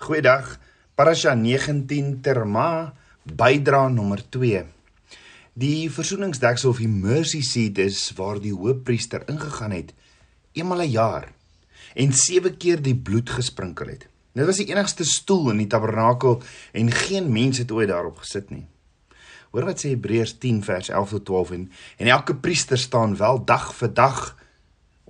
Goeiedag. Parasha 19 Terma bydra nommer 2. Die versoeningsdeksel of die mercy seat is waar die hoofpriester ingegaan het eenmal 'n jaar en sewe keer die bloed gesprinkel het. Dit was die enigste stoel in die tabernakel en geen mens het ooit daarop gesit nie. Hoor wat sê Hebreërs 10 vers 11 tot 12 en, en elke priester staan wel dag vir dag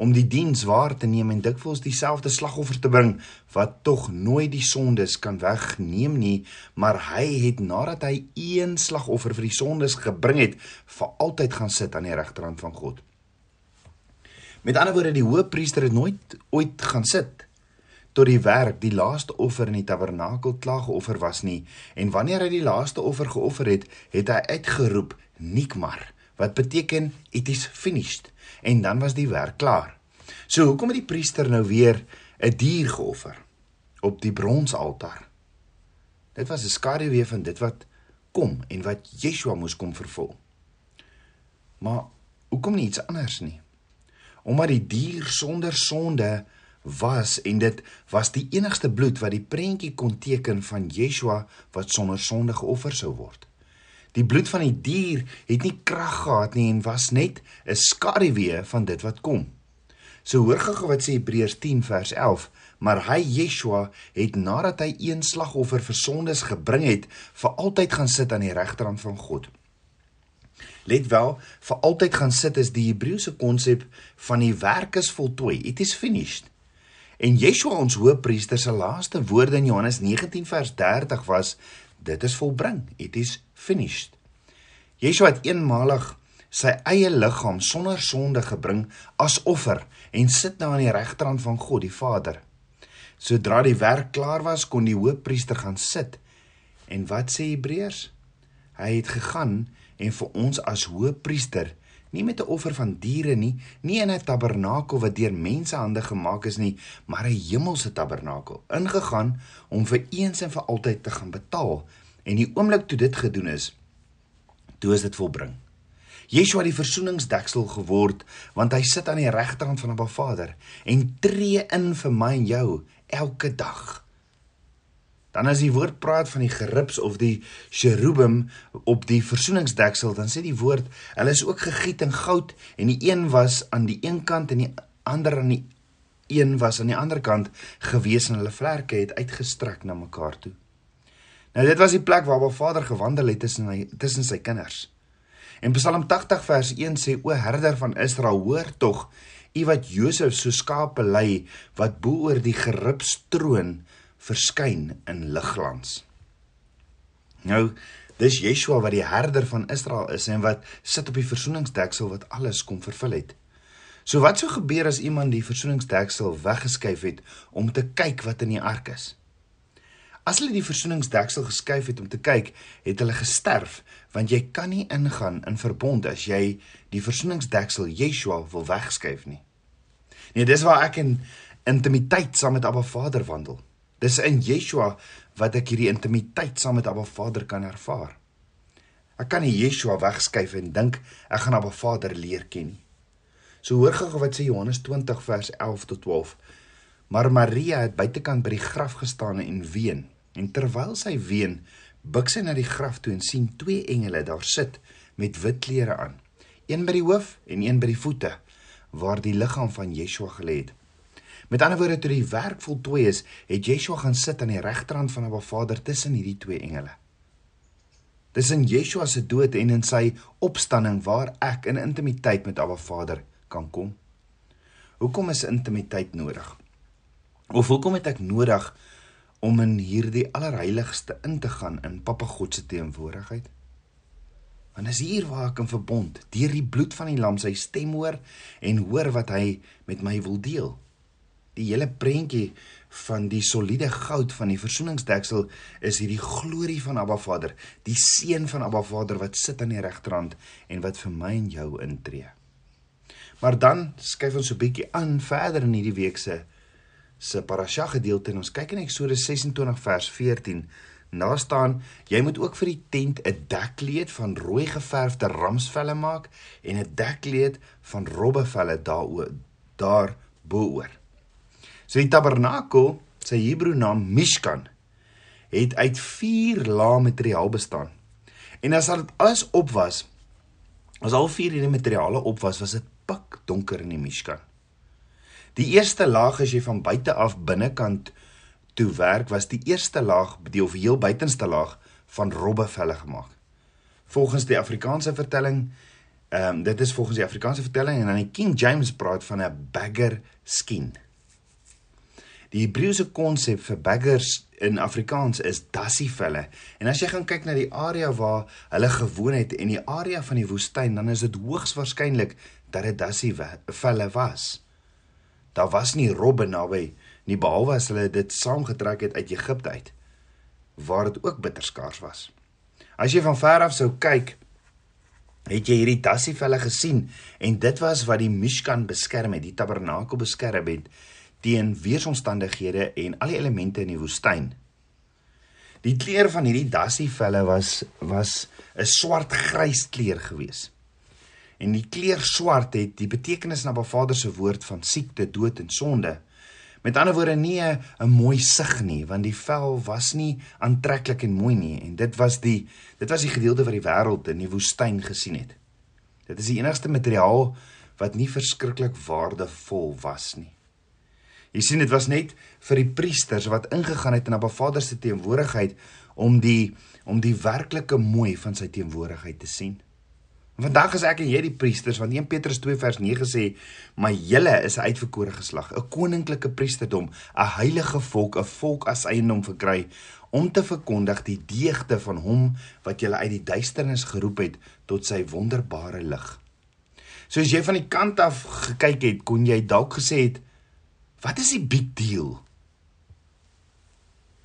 om die diens waar te neem en dikwels dieselfde slagoffer te bring wat tog nooit die sondes kan wegneem nie, maar hy het nadat hy een slagoffer vir die sondes gebring het, vir altyd gaan sit aan die regterhand van God. Met ander woorde, die hoëpriester het nooit ooit gaan sit tot die werk, die laaste offer in die tabernakel klaar geoffer was nie, en wanneer hy die laaste offer geoffer het, het hy uitgeroep nikmar wat beteken it is finished en dan was die werk klaar. So hoekom het die priester nou weer 'n dier geoffer op die bronsaltaar? Dit was 'n skaduwee van dit wat kom en wat Yeshua moes kom vervul. Maar hoekom nie iets anders nie? Omdat die dier sonder sonde was en dit was die enigste bloed wat die prentjie kon teken van Yeshua wat sonder sonde geoffer sou word. Die bloed van die dier het nie krag gehad nie en was net 'n skaduwee van dit wat kom. So hoor gou wat sê Hebreërs 10 vers 11, maar hy Yeshua het nadat hy een slagoffer vir sondes gebring het, vir altyd gaan sit aan die regterhand van God. Let wel, vir altyd gaan sit is die Hebreëse konsep van die werk is voltooi. It is finished. En Yeshua ons hoëpriester se laaste woorde in Johannes 19 vers 30 was dit is volbring. It is finished. Yeshua het eenmalig sy eie liggaam sonder sonde gebring as offer en sit nou aan die regterhand van God die Vader. Sodra die werk klaar was, kon die hoofpriester gaan sit. En wat sê Hebreërs? Hy het gegaan en vir ons as hoofpriester nie met 'n offer van diere nie, nie in 'n tabernakel wat deur mensehande gemaak is nie, maar 'n hemelse tabernakel, ingegaan om vir eens en vir altyd te gaan betaal. En die oomblik toe dit gedoen is, toe is dit volbring. Yeshua het die versoeningsdeksel geword want hy sit aan die regterhand van Abba Vader en tree in vir my en jou elke dag. Dan as die woord praat van die gerubs of die cherubim op die versoeningsdeksel, dan sê die woord hulle is ook gegiet in goud en die een was aan die een kant en die ander aan die een was aan die ander kant gewees en hulle vlerke het uitgestrek na mekaar toe. Nou dit was die plek waar Abba Vader gewandel het tussen hy tussen sy kinders. En Psalm 80 vers 1 sê o herder van Israel hoor tog u wat Josef so skape lei wat bo oor die geribs troon verskyn in ligglans. Nou dis Yeshua wat die herder van Israel is en wat sit op die versoeningsdeksel wat alles kom vervul het. So wat sou gebeur as iemand die versoeningsdeksel weggeskuif het om te kyk wat in die ark is? As hulle die versoeningsdeksel geskuif het om te kyk, het hulle gesterf, want jy kan nie ingaan in verbond as jy die versoeningsdeksel Yeshua wil wegskuif nie. Nee, dis waar ek in intimiteit saam met Abba Vader wandel. Dis in Yeshua wat ek hierdie intimiteit saam met Abba Vader kan ervaar. Ek kan nie Yeshua wegskuif en dink ek gaan Abba Vader leer ken nie. So hoor gou wat sê Johannes 20 vers 11 tot 12. Maar Maria het buitekant by die graf gestaan en ween. En terwyl sy ween, buig sy na die graf toe en sien twee engele daar sit met wit klere aan. Een by die hoof en een by die voete waar die liggaam van Yeshua gelê het. Met ander woorde, toe die werk voltooi is, het Yeshua gaan sit aan die regterhand van Abba Vader tussen hierdie twee engele. Dis in Yeshua se dood en in sy opstanding waar ek in intimiteit met Abba Vader kan kom. Hoekom is intimiteit nodig? Of hoekom het ek nodig om in hierdie allerheiligste in te gaan in Papa God se teenwoordigheid? Want is hier waar ek in verbond deur die bloed van die lam sy stem hoor en hoor wat hy met my wil deel. Die hele prentjie van die soliede goud van die versoeningsdeksel is hierdie glorie van Abba Vader, die seun van Abba Vader wat sit aan die regterhand en wat vir my en jou intree. Maar dan skuif ons 'n bietjie aan verder in hierdie week se se parasha gedeelte en ons kyk in Eksodus 26 vers 14. Daar staan: Jy moet ook vir die tent 'n dekkleed van rooi geverfde ramsvelle maak en 'n dekkleed van robbevelle daaroor daar bo-oor. So die tabernakel, sy Hebreë naam Mishkan, het uit 4 lae materiaal bestaan. En as dit alles op was, as al vier hierdie materiale op was, was dit pik donker in die Mishkan. Die eerste laag as jy van buite af binnekant toe werk, was die eerste laag, die of heel buitenste laag van robbevelle gemaak. Volgens die Afrikaanse vertelling, ehm um, dit is volgens die Afrikaanse vertelling en dan die King James praat van 'n bagger skin. Die Hebreëse konsep vir baggers in Afrikaans is dassievelle. En as jy gaan kyk na die area waar hulle gewoon het en die area van die woestyn, dan is dit hoogs waarskynlik dat dit dassievelle was. Daar was nie robbe naby nie behalwe as hulle dit saamgetrek het uit Egipte uit waar dit ook bitter skaars was. As jy van ver af sou kyk, het jy hierdie dassievelle gesien en dit was wat die Mishkan beskerm het, die tabernakel beskerm het teen weeromstandighede en al die elemente in die woestyn. Die kleur van hierdie dassievelle was was 'n swart-grys kleur gewees. En die kleur swart het die betekenis na Ba Vader se woord van siekte, dood en sonde. Met ander woorde nie 'n mooi sig nie, want die vel was nie aantreklik en mooi nie en dit was die dit was die gedeelte wat die wêreld in die woestyn gesien het. Dit is die enigste materiaal wat nie verskriklik waardevol was nie. Jy sien dit was net vir die priesters wat ingegaan het in Abba Vader se teenwoordigheid om die om die werklike mooi van sy teenwoordigheid te sien. Vandag is ek en jy die priesters want 1 Petrus 2 vers 9 sê maar julle is 'n uitverkore geslag, 'n koninklike priesterdom, 'n heilige volk, 'n volk as eiendom verkry om te verkondig die deugde van hom wat julle uit die duisternis geroep het tot sy wonderbare lig. So as jy van die kant af gekyk het, kon jy dalk gesê het Wat is die big deal?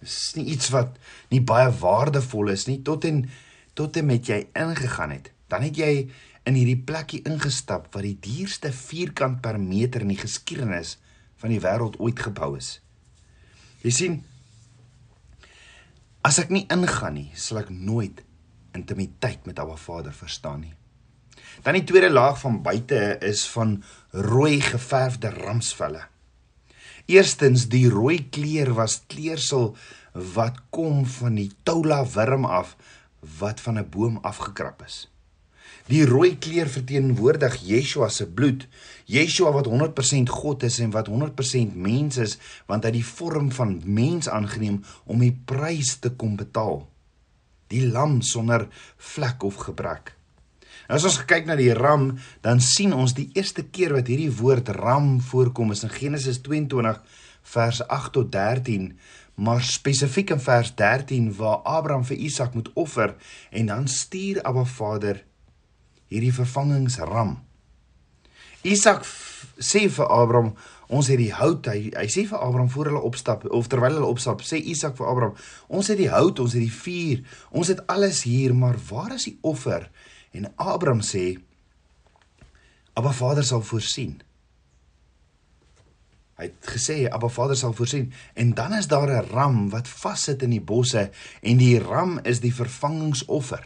Dis nie iets wat nie baie waardevol is nie tot en tot en met jy ingegaan het. Dan het jy in hierdie plekkie ingestap wat die duurste vierkant per meter in die geskiedenis van die wêreld ooit gebou is. Jy sien as ek nie ingaan nie, sal ek nooit intimiteit met Abba Vader verstaan nie. Dan die tweede laag van buite is van rooi geverfde ramsvelle. Eerstens die rooi kleur was kleersel wat kom van die toula wurm af wat van 'n boom afgekrap is. Die rooi kleur verteenwoordig Yeshua se bloed. Yeshua wat 100% God is en wat 100% mens is, want hy het die vorm van mens aangeneem om die prys te kom betaal. Die lam sonder vlek of gebrek. Nou as ons kyk na die ram, dan sien ons die eerste keer wat hierdie woord ram voorkom is in Genesis 22 vers 8 tot 13, maar spesifiek in vers 13 waar Abraham vir Isak moet offer en dan stuur Abba Vader hierdie vervangingsram. Isak sê vir Abraham Ons het die hout. Hy hy sê vir Abraham voor hulle opstap of terwyl hulle opstap, sê Isak vir Abraham: "Ons het die hout, ons het die vuur, ons het alles hier, maar waar is die offer?" En Abraham sê: "Abba Vader sal voorsien." Hy het gesê Abba Vader sal voorsien en dan is daar 'n ram wat vassit in die bosse en die ram is die vervangingsoffer.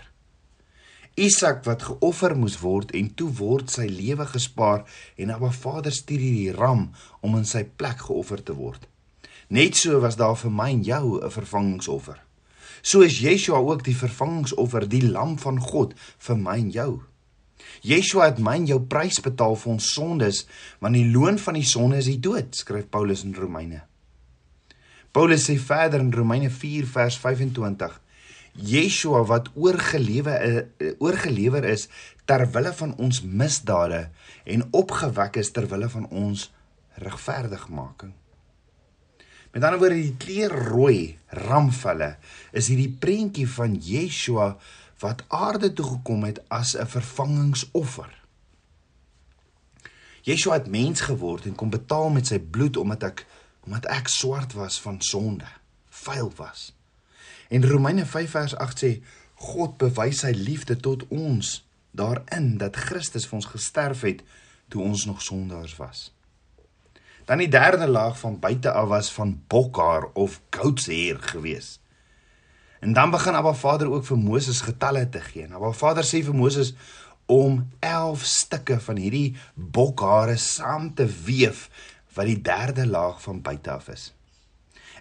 Isak wat geoffer moes word en toe word sy lewe gespaar en Abba Vader stuur hierdie ram om in sy plek geoffer te word. Net so was daar vir my en jou 'n vervangingsoffer so is Yeshua ook die vervangingsoffer, die lam van God vir my en jou. Yeshua het my en jou prys betaal vir ons sondes, want die loon van die sonde is die dood, skryf Paulus in Romeine. Paulus sê verder in Romeine 4 vers 25: Yeshua wat oorgelewe eh, oorgelewer is ter wille van ons misdade en opgewek is ter wille van ons regverdigmaking. Met ander woorde die kleur rooi ramvelle is hierdie prentjie van Yeshua wat aarde toe gekom het as 'n vervangingsoffer. Yeshua het mens geword en kom betaal met sy bloed omdat ek omdat ek swart was van sonde, vuil was. En Romeine 5 vers 8 sê God bewys sy liefde tot ons daarin dat Christus vir ons gesterf het toe ons nog sondaars was. Dan die derde laag van buite af was van bokhaar of goatshair gewees. En dan begin Abba Vader ook vir Moses getalle te gee. Nou Abba Vader sê vir Moses om 11 stukke van hierdie bokhare saam te weef wat die derde laag van buite af is.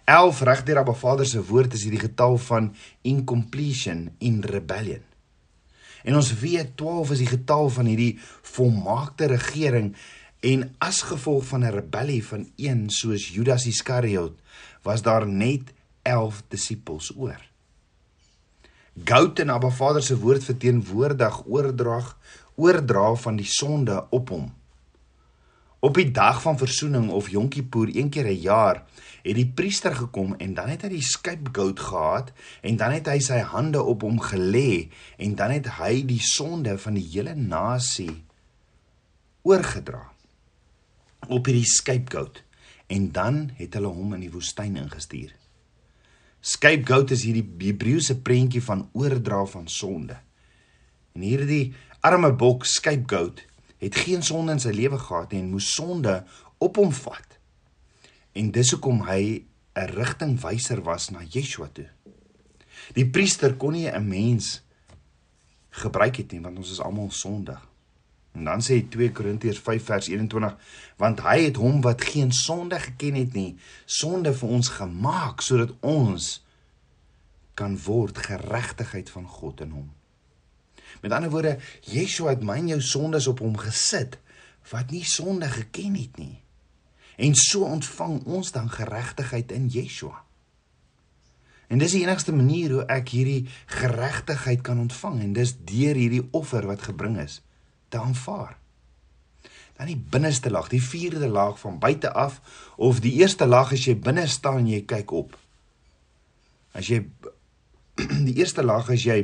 11 regdeur Abba Vader se woord is hierdie getal van incompletion in rebellion. En ons weet 12 is die getal van hierdie volmaakte regering en as gevolg van 'n rebellie van een soos Judas Iskariot was daar net 11 disippels oor. Gout en Abba Vader se woord verteenwoordig oordrag oordra van die sonde op hom. Op die dag van versoening of Yom Kippur een keer 'n jaar het die priester gekom en dan het hy die scapegoat gehad en dan het hy sy hande op hom gelê en dan het hy die sonde van die hele nasie oorgedra op hierdie scapegoat en dan het hulle hom in die woestyn ingestuur. Scapegoat is hierdie Hebreëse prentjie van oordra van sonde. En hierdie arme bok scapegoat het geen sonde in sy lewe gehad en moes sonde op hom vat. En dis hoekom hy 'n rigtingwyser was na Yeshua toe. Die priester kon nie 'n mens gebruik het nie want ons is almal sondig. En dan sê 2 Korintiërs 5 vers 21 want hy het hom wat geen sonde geken het nie sonde vir ons gemaak sodat ons kan word geregtigheid van God in hom. Met ander woorde, Yeshua het myn jou sondes op hom gesit wat nie sonde geken het nie. En so ontvang ons dan geregtigheid in Yeshua. En dis die enigste manier hoe ek hierdie geregtigheid kan ontvang en dis deur hierdie offer wat gebring is te aanvaar. Dan die binneste laag, die vierde laag van buite af of die eerste laag as jy binne staan en jy kyk op. As jy die eerste laag as jy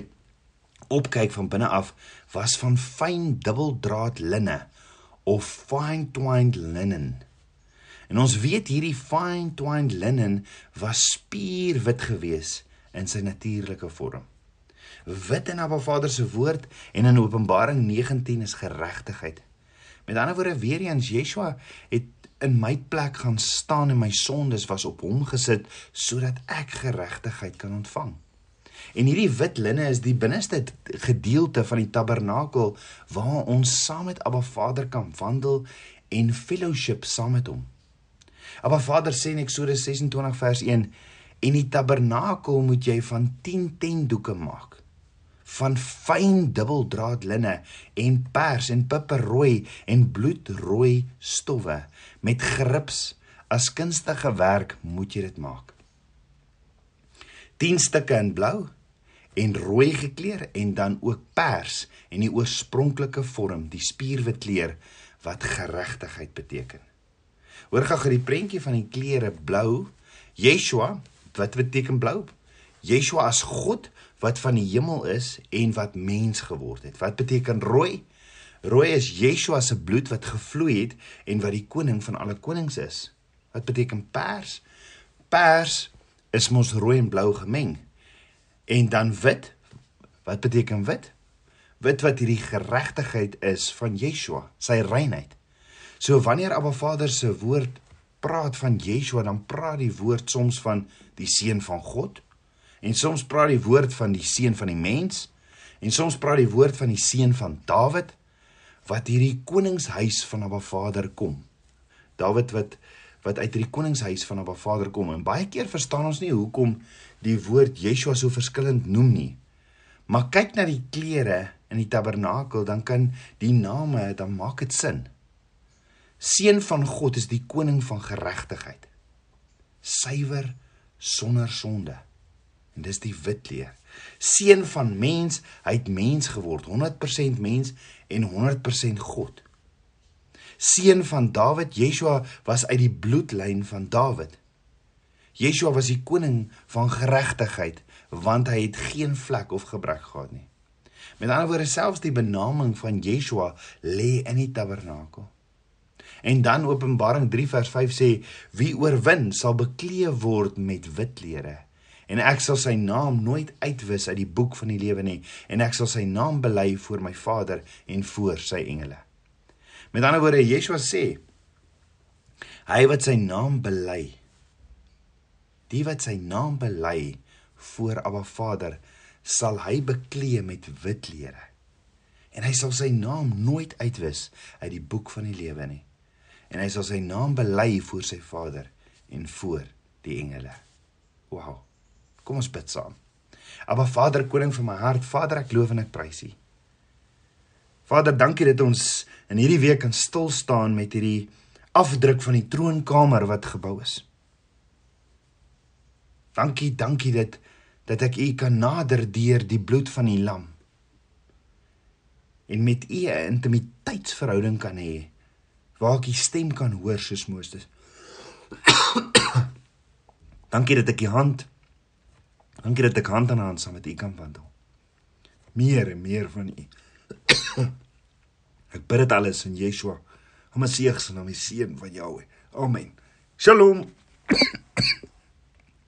opkyk van binne af was van fyn dubbeldraad linne of fine twined linen. En ons weet hierdie fine twined linen was spierwit gewees in sy natuurlike vorm. Wit in Abba Vader se woord en in Openbaring 19 is geregtigheid. Met ander woorde weer eens Yeshua het in my plek gaan staan en my sondes was op hom gesit sodat ek geregtigheid kan ontvang. En hierdie wit linne is die binneste gedeelte van die tabernakel waar ons saam met Abba Vader kan wandel en fellowship saam met hom. Abba Vader sê in Eksodus 26 vers 1 en die tabernakel moet jy van 10 tendoeke maak van fyn dubbeldraad linne en pers en piperrooi en bloedrooi stowwe met grips as kunstige werk moet jy dit maak 10 stukke in blou en rooi gekleur en dan ook pers en die oorspronklike vorm, die spierwit kleur wat geregtigheid beteken. Hoor gou die prentjie van die kleure blou, Yeshua, wat beteken blou? Yeshua as God wat van die hemel is en wat mens geword het. Wat beteken rooi? Rooi is Yeshua se bloed wat gevloei het en wat die koning van alle konings is. Wat beteken pers? Pers is mos rooi en blou gemeng. En dan wit. Wat beteken wit? Wit wat hierdie geregtigheid is van Yeshua, sy reinheid. So wanneer Abba Vader se woord praat van Yeshua, dan praat die woord soms van die seun van God en soms praat die woord van die seun van die mens en soms praat die woord van die seun van Dawid wat hierdie koningshuis van Abba Vader kom. Dawid wat wat uit hierdie koningshuis van Abba Vader kom. En baie keer verstaan ons nie hoekom die woord Yeshua so verskillend noem nie. Maar kyk na die klere in die tabernakel, dan kan die name dan maak dit sin. Seun van God is die koning van geregtigheid. Suiwer sonder sonde. En dis die wit leer. Seun van mens, hy het mens geword, 100% mens en 100% God seun van Dawid, Yeshua was uit die bloedlyn van Dawid. Yeshua was die koning van geregtigheid want hy het geen vlek of gebrek gehad nie. Met ander woorde selfs die benaming van Yeshua lê in die tabernakel. En dan Openbaring 3 vers 5 sê wie oorwin sal bekleë word met wit klere en ek sal sy naam nooit uitwis uit die boek van die lewe nie en ek sal sy naam bely voor my Vader en voor sy engele. Met ander woorde, Yeshua sê hy wat sy naam bely, die wat sy naam bely voor Abba Vader, sal hy beklee met wit klere. En hy sal sy naam nooit uitwis uit die boek van die lewe nie. En hy sal sy naam bely voor sy Vader en voor die engele. Wow. Kom ons bid saam. Aba Vader, koning van my hart, Vader, ek loof en ek prys U. Vader, dankie dat ons in hierdie week kan stil staan met hierdie afdruk van die troonkamer wat gebou is. Dankie, dankie dat dat ek U kan nader deur die bloed van die lam en met U 'n intimiteitsverhouding kan hê waar ek U stem kan hoor soos Moses. dankie dat ek U hand Dankie dat ek hand aan hand saam met U kan wandel. Meer en meer van U. ek bid dit alles in Yeshua, Hom se naam, die seun van Jahweh. Amen. Shalom.